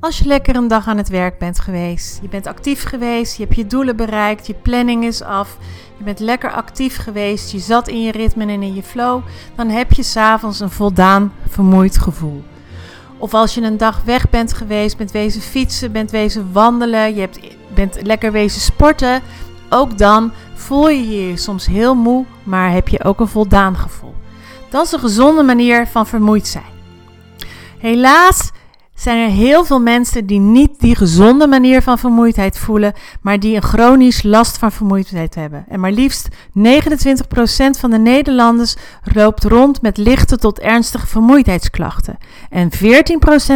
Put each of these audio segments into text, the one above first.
Als je lekker een dag aan het werk bent geweest, je bent actief geweest, je hebt je doelen bereikt, je planning is af, je bent lekker actief geweest, je zat in je ritme en in je flow, dan heb je s'avonds een voldaan vermoeid gevoel. Of als je een dag weg bent geweest, bent wezen fietsen, bent wezen wandelen, je hebt, bent lekker wezen sporten, ook dan voel je je soms heel moe, maar heb je ook een voldaan gevoel. Dat is een gezonde manier van vermoeid zijn. Helaas zijn er heel veel mensen die niet die gezonde manier van vermoeidheid voelen, maar die een chronisch last van vermoeidheid hebben. En maar liefst 29% van de Nederlanders loopt rond met lichte tot ernstige vermoeidheidsklachten. En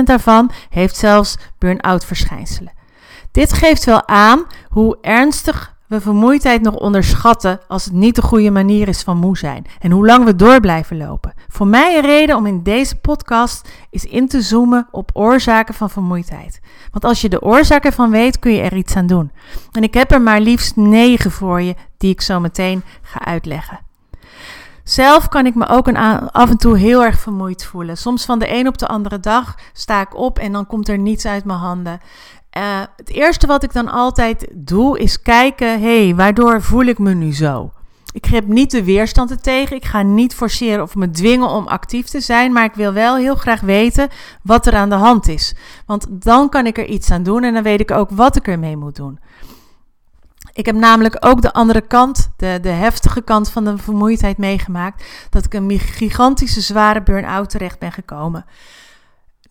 14% daarvan heeft zelfs burn-out verschijnselen. Dit geeft wel aan hoe ernstig we vermoeidheid nog onderschatten als het niet de goede manier is van moe zijn en hoe lang we door blijven lopen. Voor mij een reden om in deze podcast is in te zoomen op oorzaken van vermoeidheid. Want als je de oorzaak ervan weet, kun je er iets aan doen. En ik heb er maar liefst negen voor je die ik zo meteen ga uitleggen. Zelf kan ik me ook een af en toe heel erg vermoeid voelen. Soms van de een op de andere dag sta ik op en dan komt er niets uit mijn handen. Uh, het eerste wat ik dan altijd doe is kijken, hé, hey, waardoor voel ik me nu zo? Ik heb niet de weerstand er tegen. Ik ga niet forceren of me dwingen om actief te zijn. Maar ik wil wel heel graag weten wat er aan de hand is. Want dan kan ik er iets aan doen en dan weet ik ook wat ik ermee moet doen. Ik heb namelijk ook de andere kant, de, de heftige kant van de vermoeidheid meegemaakt. Dat ik een gigantische zware burn-out terecht ben gekomen.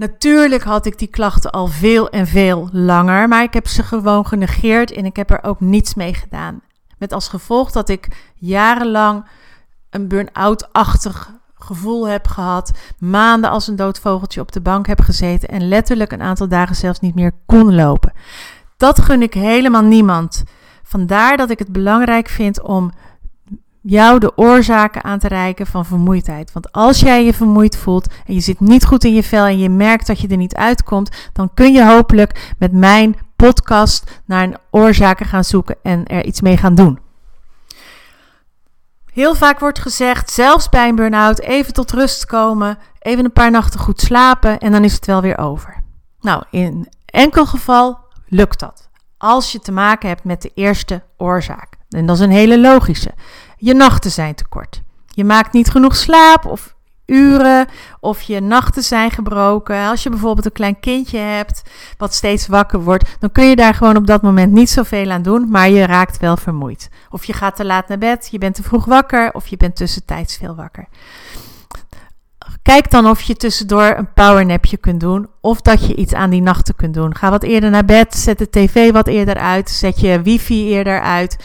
Natuurlijk had ik die klachten al veel en veel langer, maar ik heb ze gewoon genegeerd en ik heb er ook niets mee gedaan. Met als gevolg dat ik jarenlang een burn-out-achtig gevoel heb gehad, maanden als een dood vogeltje op de bank heb gezeten en letterlijk een aantal dagen zelfs niet meer kon lopen. Dat gun ik helemaal niemand. Vandaar dat ik het belangrijk vind om jou de oorzaken aan te reiken van vermoeidheid. Want als jij je vermoeid voelt en je zit niet goed in je vel en je merkt dat je er niet uitkomt, dan kun je hopelijk met mijn podcast naar een oorzaken gaan zoeken en er iets mee gaan doen. Heel vaak wordt gezegd, zelfs bij een burn-out, even tot rust komen, even een paar nachten goed slapen en dan is het wel weer over. Nou, in enkel geval lukt dat. Als je te maken hebt met de eerste oorzaak. En dat is een hele logische. Je nachten zijn te kort. Je maakt niet genoeg slaap of uren of je nachten zijn gebroken. Als je bijvoorbeeld een klein kindje hebt wat steeds wakker wordt, dan kun je daar gewoon op dat moment niet zoveel aan doen, maar je raakt wel vermoeid. Of je gaat te laat naar bed, je bent te vroeg wakker of je bent tussentijds veel wakker. Kijk dan of je tussendoor een powernapje kunt doen of dat je iets aan die nachten kunt doen. Ga wat eerder naar bed, zet de tv wat eerder uit, zet je wifi eerder uit.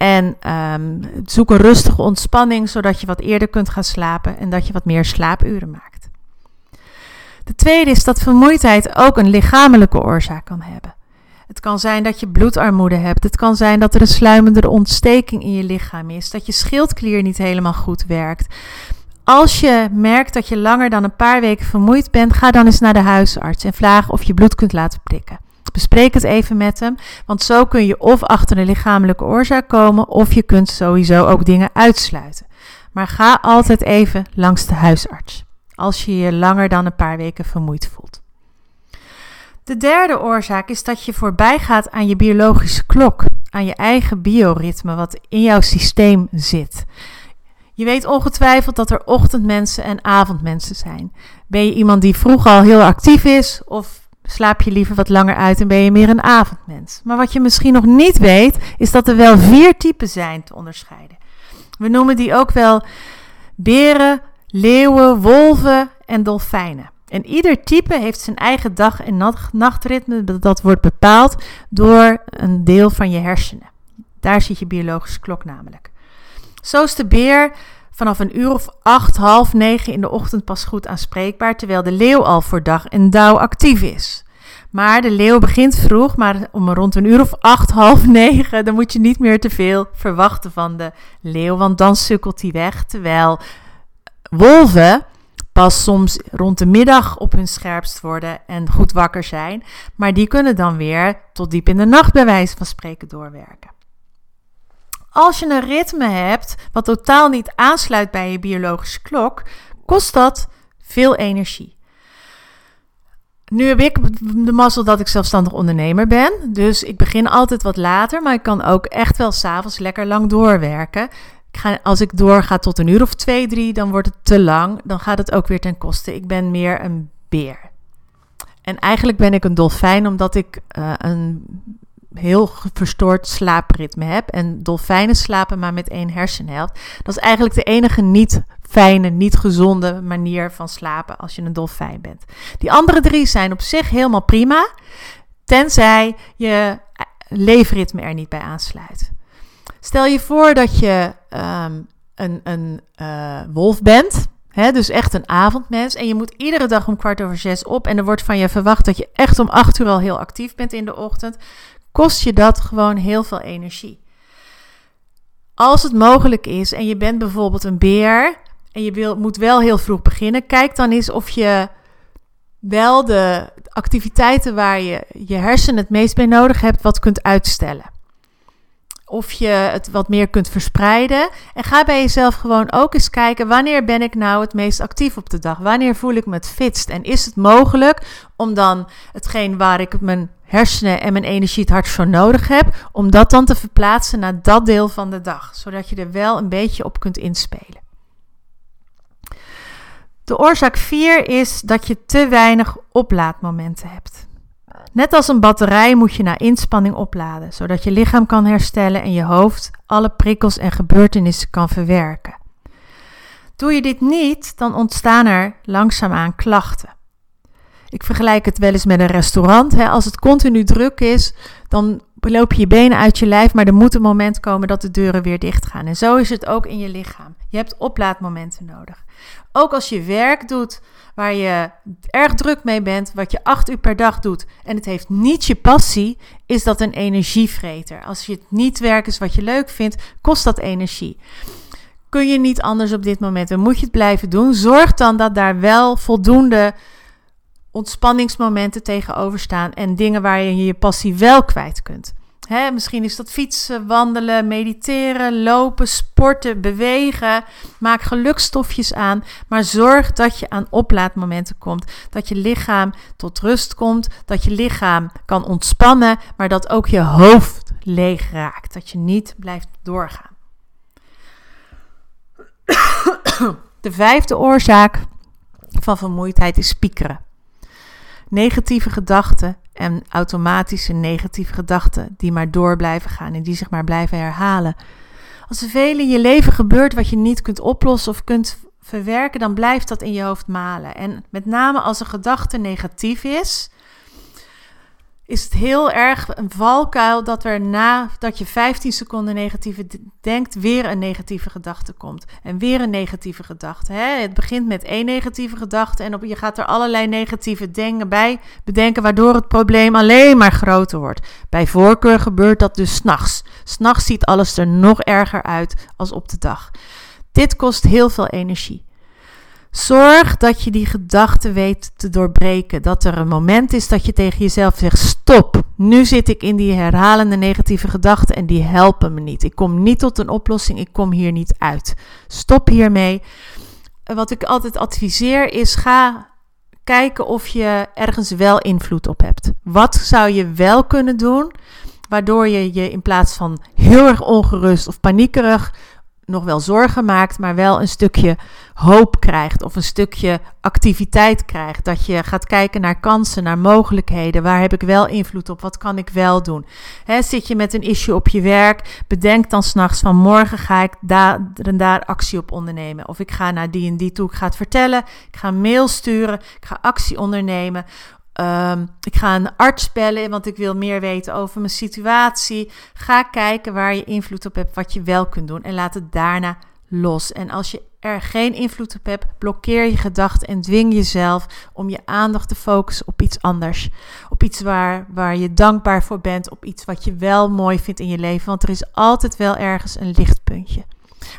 En um, zoek een rustige ontspanning, zodat je wat eerder kunt gaan slapen en dat je wat meer slaapuren maakt. De tweede is dat vermoeidheid ook een lichamelijke oorzaak kan hebben. Het kan zijn dat je bloedarmoede hebt. Het kan zijn dat er een sluimende ontsteking in je lichaam is. Dat je schildklier niet helemaal goed werkt. Als je merkt dat je langer dan een paar weken vermoeid bent, ga dan eens naar de huisarts en vraag of je bloed kunt laten prikken. Bespreek het even met hem, want zo kun je of achter een lichamelijke oorzaak komen, of je kunt sowieso ook dingen uitsluiten. Maar ga altijd even langs de huisarts als je je langer dan een paar weken vermoeid voelt. De derde oorzaak is dat je voorbij gaat aan je biologische klok, aan je eigen bioritme wat in jouw systeem zit. Je weet ongetwijfeld dat er ochtendmensen en avondmensen zijn. Ben je iemand die vroeg al heel actief is of slaap je liever wat langer uit en ben je meer een avondmens? Maar wat je misschien nog niet weet, is dat er wel vier typen zijn te onderscheiden. We noemen die ook wel beren, leeuwen, wolven en dolfijnen. En ieder type heeft zijn eigen dag- en nachtritme. Dat wordt bepaald door een deel van je hersenen. Daar zit je biologische klok namelijk. Zo is de beer vanaf een uur of acht, half negen in de ochtend pas goed aanspreekbaar, terwijl de leeuw al voor dag en dauw actief is. Maar de leeuw begint vroeg, maar om rond een uur of acht, half negen, dan moet je niet meer te veel verwachten van de leeuw, want dan sukkelt hij weg. Terwijl wolven pas soms rond de middag op hun scherpst worden en goed wakker zijn, maar die kunnen dan weer tot diep in de nacht bij wijze van spreken doorwerken. Als je een ritme hebt wat totaal niet aansluit bij je biologische klok, kost dat veel energie. Nu heb ik de mazzel dat ik zelfstandig ondernemer ben. Dus ik begin altijd wat later, maar ik kan ook echt wel s'avonds lekker lang doorwerken. Ik ga, als ik doorga tot een uur of twee, drie, dan wordt het te lang. Dan gaat het ook weer ten koste. Ik ben meer een beer. En eigenlijk ben ik een dolfijn, omdat ik uh, een heel verstoord slaapritme heb. En dolfijnen slapen maar met één hersenhelft. Dat is eigenlijk de enige niet fijne, niet gezonde manier van slapen als je een dolfijn bent. Die andere drie zijn op zich helemaal prima, tenzij je leefritme er niet bij aansluit. Stel je voor dat je um, een, een uh, wolf bent. Dus echt een avondmens. En je moet iedere dag om kwart over zes op. En er wordt van je verwacht dat je echt om acht uur al heel actief bent in de ochtend kost je dat gewoon heel veel energie. Als het mogelijk is en je bent bijvoorbeeld een beer en je wil, moet wel heel vroeg beginnen, kijk dan eens of je wel de activiteiten waar je je hersenen het meest bij nodig hebt, wat kunt uitstellen of je het wat meer kunt verspreiden. En ga bij jezelf gewoon ook eens kijken: wanneer ben ik nou het meest actief op de dag? Wanneer voel ik me het fitst? En is het mogelijk om dan hetgeen waar ik mijn hersenen en mijn energie het hardst voor nodig heb, om dat dan te verplaatsen naar dat deel van de dag, zodat je er wel een beetje op kunt inspelen. De oorzaak 4 is dat je te weinig oplaadmomenten hebt. Net als een batterij moet je na inspanning opladen, zodat je lichaam kan herstellen en je hoofd alle prikkels en gebeurtenissen kan verwerken. Doe je dit niet, dan ontstaan er langzaamaan klachten. Ik vergelijk het wel eens met een restaurant. Hè. Als het continu druk is, dan loop je je benen uit je lijf, maar er moet een moment komen dat de deuren weer dicht gaan. En zo is het ook in je lichaam. Je hebt oplaadmomenten nodig. Ook als je werk doet waar je erg druk mee bent, wat je acht uur per dag doet en het heeft niet je passie, is dat een energievreter. Als je het niet werk is wat je leuk vindt, kost dat energie. Kun je niet anders op dit moment en moet je het blijven doen, zorg dan dat daar wel voldoende ontspanningsmomenten tegenover staan en dingen waar je je passie wel kwijt kunt. Misschien is dat fietsen, wandelen, mediteren, lopen, sporten, bewegen. Maak gelukstofjes aan, maar zorg dat je aan oplaadmomenten komt. Dat je lichaam tot rust komt, dat je lichaam kan ontspannen, maar dat ook je hoofd leeg raakt. Dat je niet blijft doorgaan. De vijfde oorzaak van vermoeidheid is piekeren negatieve gedachten en automatische negatieve gedachten die maar door blijven gaan en die zich maar blijven herhalen. Als er veel in je leven gebeurt wat je niet kunt oplossen of kunt verwerken, dan blijft dat in je hoofd malen. En met name als een gedachte negatief is, is het heel erg een valkuil dat er na dat je 15 seconden negatieve denkt, weer een negatieve gedachte komt. En weer een negatieve gedachte. Hè? Het begint met één negatieve gedachte en op, je gaat er allerlei negatieve dingen bij bedenken, waardoor het probleem alleen maar groter wordt. Bij voorkeur gebeurt dat dus s'nachts. S'nachts ziet alles er nog erger uit als op de dag. Dit kost heel veel energie. Zorg dat je die gedachte weet te doorbreken. Dat er een moment is dat je tegen jezelf zegt: Stop, nu zit ik in die herhalende negatieve gedachten en die helpen me niet. Ik kom niet tot een oplossing, ik kom hier niet uit. Stop hiermee. Wat ik altijd adviseer is: ga kijken of je ergens wel invloed op hebt. Wat zou je wel kunnen doen, waardoor je je in plaats van heel erg ongerust of paniekerig nog wel zorgen maakt, maar wel een stukje hoop krijgt of een stukje activiteit krijgt. Dat je gaat kijken naar kansen, naar mogelijkheden. Waar heb ik wel invloed op? Wat kan ik wel doen? zit je met een issue op je werk? Bedenk dan s'nachts van morgen ga ik daar en daar actie op ondernemen. Of ik ga naar die en die toe, ik ga het vertellen. Ik ga mail sturen, ik ga actie ondernemen. Ehm, ik ga een arts bellen, want ik wil meer weten over mijn situatie. Ga kijken waar je invloed op hebt, wat je wel kunt doen. En laat het daarna los. En als je er geen invloed op hebt, blokkeer je gedachten en dwing jezelf om je aandacht te focussen op iets anders. Op iets waar, waar je dankbaar voor bent, op iets wat je wel mooi vindt in je leven. Want er is altijd wel ergens een lichtpuntje.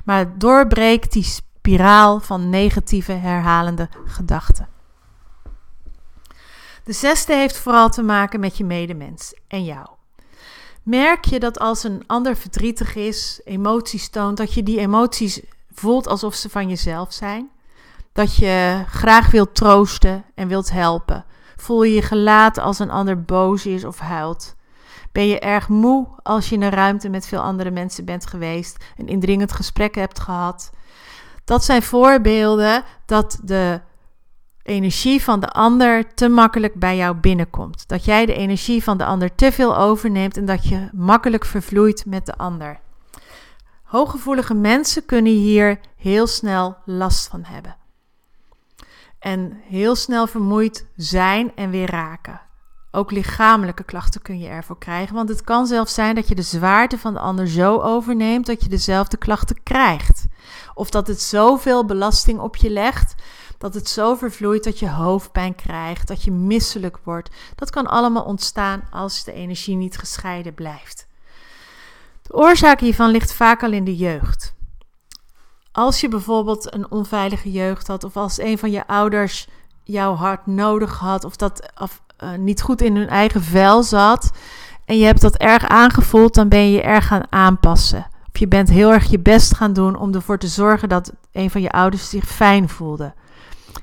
Maar doorbreek die spiraal van negatieve herhalende gedachten. De zesde heeft vooral te maken met je medemens en jou. Merk je dat als een ander verdrietig is, emoties toont, dat je die emoties voelt alsof ze van jezelf zijn? Dat je graag wilt troosten en wilt helpen? Voel je je gelaten als een ander boos is of huilt? Ben je erg moe als je in een ruimte met veel andere mensen bent geweest, een indringend gesprek hebt gehad? Dat zijn voorbeelden dat de energie van de ander te makkelijk bij jou binnenkomt. Dat jij de energie van de ander te veel overneemt en dat je makkelijk vervloeit met de ander. Hooggevoelige mensen kunnen hier heel snel last van hebben. En heel snel vermoeid zijn en weer raken. Ook lichamelijke klachten kun je ervoor krijgen, want het kan zelfs zijn dat je de zwaarte van de ander zo overneemt dat je dezelfde klachten krijgt. Of dat het zoveel belasting op je legt dat het zo vervloeit dat je hoofdpijn krijgt, dat je misselijk wordt. Dat kan allemaal ontstaan als de energie niet gescheiden blijft. De oorzaak hiervan ligt vaak al in de jeugd. Als je bijvoorbeeld een onveilige jeugd had, of als een van je ouders jouw hart nodig had, of dat of, uh, niet goed in hun eigen vel zat, en je hebt dat erg aangevoeld, dan ben je je erg gaan aanpassen. Of je bent heel erg je best gaan doen om ervoor te zorgen dat een van je ouders zich fijn voelde.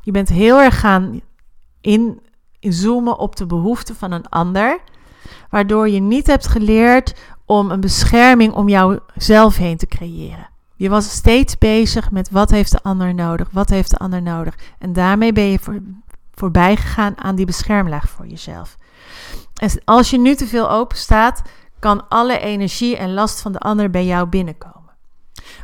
Je bent heel erg gaan in, inzoomen op de behoeften van een ander, waardoor je niet hebt geleerd om een bescherming om jouzelf heen te creëren. Je was steeds bezig met wat heeft de ander nodig, wat heeft de ander nodig. En daarmee ben je voor, voorbij gegaan aan die beschermlaag voor jezelf. En als je nu te veel open staat, kan alle energie en last van de ander bij jou binnenkomen.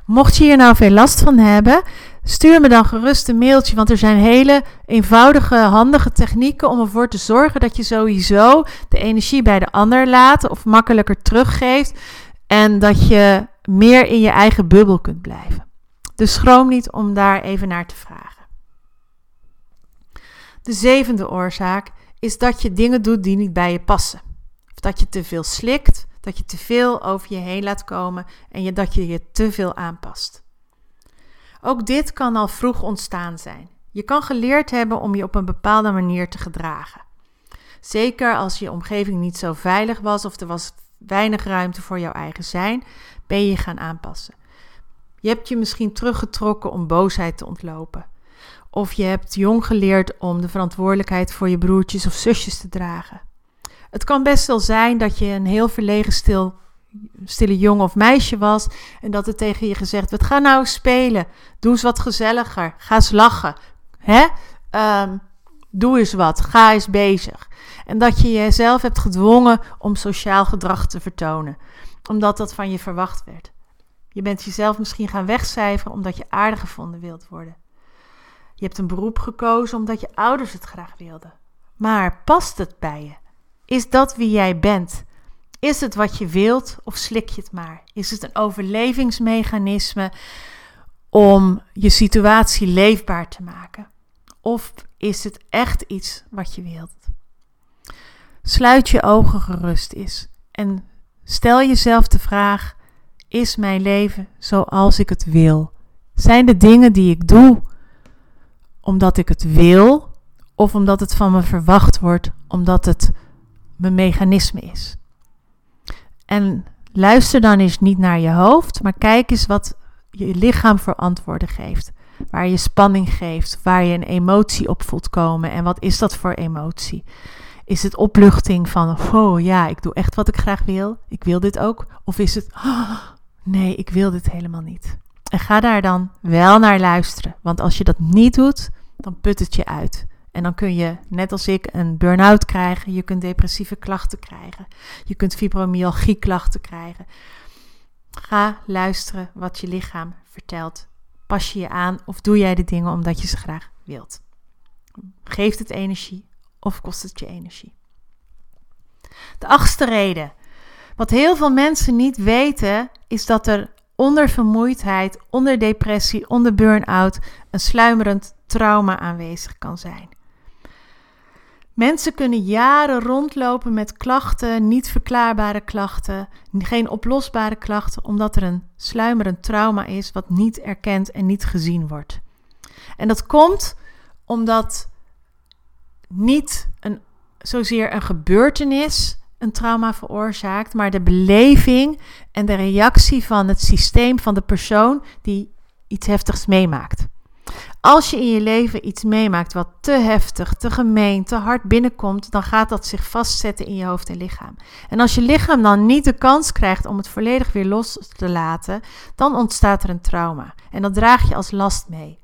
Mocht je hier nou veel last van hebben, stuur me dan gerust een mailtje. Want er zijn hele eenvoudige, handige technieken om ervoor te zorgen dat je sowieso de energie bij de ander laat of makkelijker teruggeeft. En dat je meer in je eigen bubbel kunt blijven. Dus schroom niet om daar even naar te vragen. De zevende oorzaak is dat je dingen doet die niet bij je passen. Of dat je te veel slikt dat je te veel over je heen laat komen en dat je je te veel aanpast. Ook dit kan al vroeg ontstaan zijn. Je kan geleerd hebben om je op een bepaalde manier te gedragen. Zeker als je omgeving niet zo veilig was of er was weinig ruimte voor jouw eigen zijn, ben je gaan aanpassen. Je hebt je misschien teruggetrokken om boosheid te ontlopen. Of je hebt jong geleerd om de verantwoordelijkheid voor je broertjes of zusjes te dragen. Het kan best wel zijn dat je een heel verlegen stil, stille jongen of meisje was en dat er tegen je gezegd werd: ga nou spelen, doe eens wat gezelliger, ga eens lachen, hè? Um, doe eens wat, ga eens bezig. En dat je jezelf hebt gedwongen om sociaal gedrag te vertonen, omdat dat van je verwacht werd. Je bent jezelf misschien gaan wegcijferen omdat je aardig gevonden wilt worden. Je hebt een beroep gekozen omdat je ouders het graag wilden. Maar past het bij je? Is dat wie jij bent? Is het wat je wilt of slik je het maar? Is het een overlevingsmechanisme om je situatie leefbaar te maken? Of is het echt iets wat je wilt? Sluit je ogen gerust is en stel jezelf de vraag: is mijn leven zoals ik het wil? Zijn de dingen die ik doe omdat ik het wil of omdat het van me verwacht wordt, omdat het mijn mechanisme is. En luister dan eens niet naar je hoofd, maar kijk eens wat je lichaam voor antwoorden geeft. Waar je spanning geeft, waar je een emotie op voelt komen. En wat is dat voor emotie? Is het opluchting van, oh ja, ik doe echt wat ik graag wil. Ik wil dit ook. Of is het, oh, nee, ik wil dit helemaal niet. En ga daar dan wel naar luisteren. Want als je dat niet doet, dan put het je uit. En dan kun je, net als ik, een burn-out krijgen. Je kunt depressieve klachten krijgen. Je kunt fibromyalgie klachten krijgen. Ga luisteren wat je lichaam vertelt. Pas je je aan of doe jij de dingen omdat je ze graag wilt? Geeft het energie of kost het je energie? De achtste reden. Wat heel veel mensen niet weten, is dat er onder vermoeidheid, onder depressie, onder burn-out een sluimerend trauma aanwezig kan zijn. Mensen kunnen jaren rondlopen met klachten, niet verklaarbare klachten, geen oplosbare klachten, omdat er een sluimerend trauma is wat niet erkend en niet gezien wordt. En dat komt omdat niet een, zozeer een gebeurtenis een trauma veroorzaakt, maar de beleving en de reactie van het systeem van de persoon die iets heftigs meemaakt. Als je in je leven iets meemaakt wat te heftig, te gemeen, te hard binnenkomt, dan gaat dat zich vastzetten in je hoofd en lichaam. En als je lichaam dan niet de kans krijgt om het volledig weer los te laten, dan ontstaat er een trauma. En dat draag je als last mee.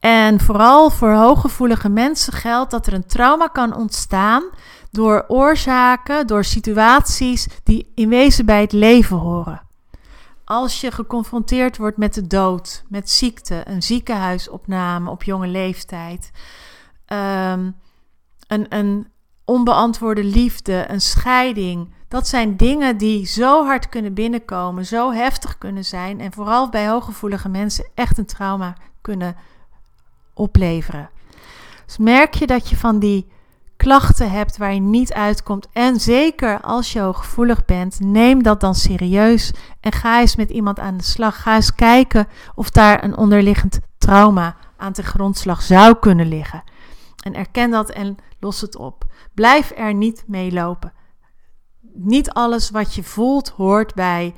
En vooral voor hooggevoelige mensen geldt dat er een trauma kan ontstaan door oorzaken, door situaties die in wezen bij het leven horen. Als je geconfronteerd wordt met de dood, met ziekte, een ziekenhuisopname op jonge leeftijd, um, een, een onbeantwoorde liefde, een scheiding. Dat zijn dingen die zo hard kunnen binnenkomen, zo heftig kunnen zijn en vooral bij hooggevoelige mensen echt een trauma kunnen opleveren. Dus merk je dat je van die klachten hebt waar je niet uitkomt. En zeker als je hooggevoelig bent, neem dat dan serieus en ga eens met iemand aan de slag. Ga eens kijken of daar een onderliggend trauma aan de grondslag zou kunnen liggen. En erken dat en los het op. Blijf er niet mee lopen. Niet alles wat je voelt hoort bij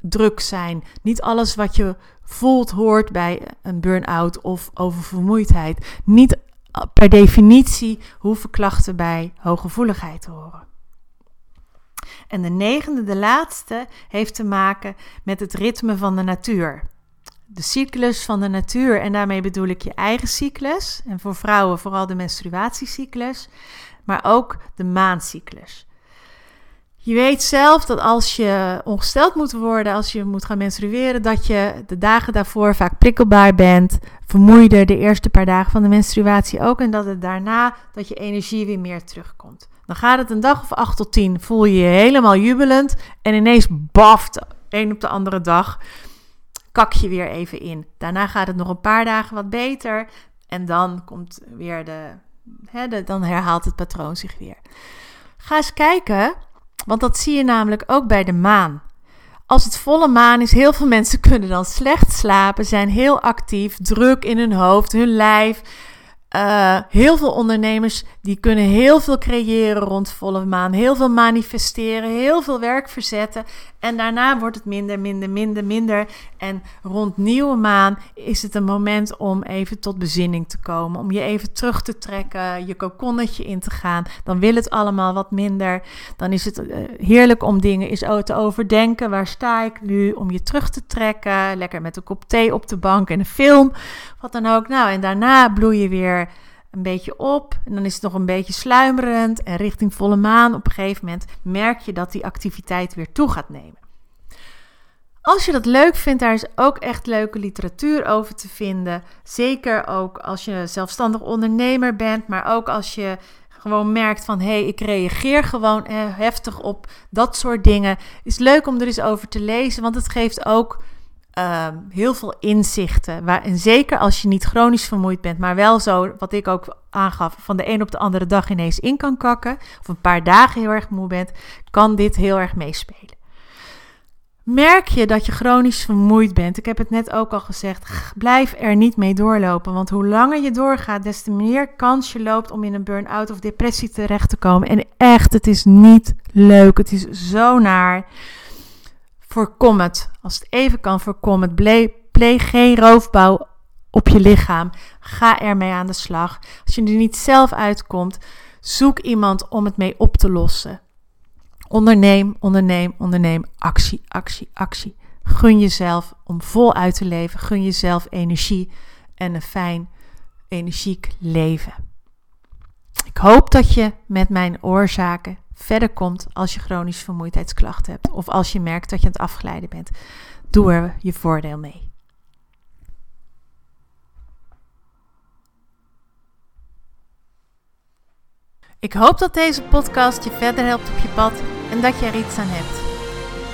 druk zijn. Niet alles wat je voelt hoort bij een burn-out of oververmoeidheid. Niet per definitie hoeven klachten bij hooggevoeligheid te horen. En de negende, de laatste, heeft te maken met het ritme van de natuur. De cyclus van de natuur, en daarmee bedoel ik je eigen cyclus, en voor vrouwen vooral de menstruatiecyclus, maar ook de maancyclus. Je weet zelf dat als je ongesteld moet worden, als je moet gaan menstrueren, dat je de dagen daarvoor vaak prikkelbaar bent, vermoeider de eerste paar dagen van de menstruatie ook. En dat het daarna, dat je energie weer meer terugkomt. Dan gaat het een dag of acht tot tien, voel je je helemaal jubelend en ineens baft, een op de andere dag, kak je weer even in. Daarna gaat het nog een paar dagen wat beter en dan komt weer de, hè, de dan herhaalt het patroon zich weer. Ga eens kijken want dat zie je namelijk ook bij de maan. Als het volle maan is, heel veel mensen kunnen dan slecht slapen, zijn heel actief, druk in hun hoofd, hun lijf. Uh, heel veel ondernemers die kunnen heel veel creëren rond volle maan, heel veel manifesteren, heel veel werk verzetten. En daarna wordt het minder, minder, minder, minder. En rond nieuwe maan is het een moment om even tot bezinning te komen. Om je even terug te trekken, je kokonnetje in te gaan. Dan wil het allemaal wat minder. Dan is het uh, heerlijk om dingen eens te overdenken. Waar sta ik nu? Om je terug te trekken. Lekker met een kop thee op de bank en een film. Wat dan ook. Nou, en daarna bloei je weer een beetje op. En dan is het nog een beetje sluimerend. En richting volle maan op een gegeven moment merk je dat die activiteit weer toe gaat nemen. Als je dat leuk vindt, daar is ook echt leuke literatuur over te vinden. Zeker ook als je zelfstandig ondernemer bent, maar ook als je gewoon merkt van hé, hey, ik reageer gewoon heftig op dat soort dingen. Is leuk om er eens over te lezen, want het geeft ook Ehm, heel veel inzichten. Waar, en zeker als je niet chronisch vermoeid bent, maar wel zo, wat ik ook aangaf, van de een op de andere dag ineens in kan kakken, of een paar dagen heel erg moe bent, kan dit heel erg meespelen. Merk je dat je chronisch vermoeid bent? Ik heb het net ook al gezegd. Blijf er niet mee doorlopen. Want hoe langer je doorgaat, des te meer kans je loopt om in een burn-out of depressie terecht te komen. En echt, het is niet leuk. Het is zo naar. Voorkom het. Als het even kan, voorkom het. Pleeg geen roofbouw op je lichaam. Ga ermee aan de slag. Als je er niet zelf uitkomt, zoek iemand om het mee op te lossen. Onderneem, onderneem, onderneem. Actie, actie, actie. Gun jezelf om voluit te leven. Gun jezelf energie en een fijn, energiek leven. Ik hoop dat je met mijn oorzaken verder komt als je chronische vermoeidheidsklachten hebt. Of als je merkt dat je aan het afglijden bent. Doe er je voordeel mee. Ik hoop dat deze podcast je verder helpt op je pad en dat je er iets aan hebt.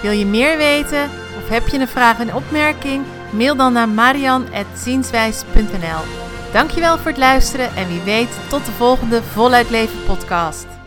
Wil je meer weten of heb je een vraag en opmerking? Mail dan naar marian.zienswijs.nl Dankjewel voor het luisteren en wie weet tot de volgende Voluit Leven podcast.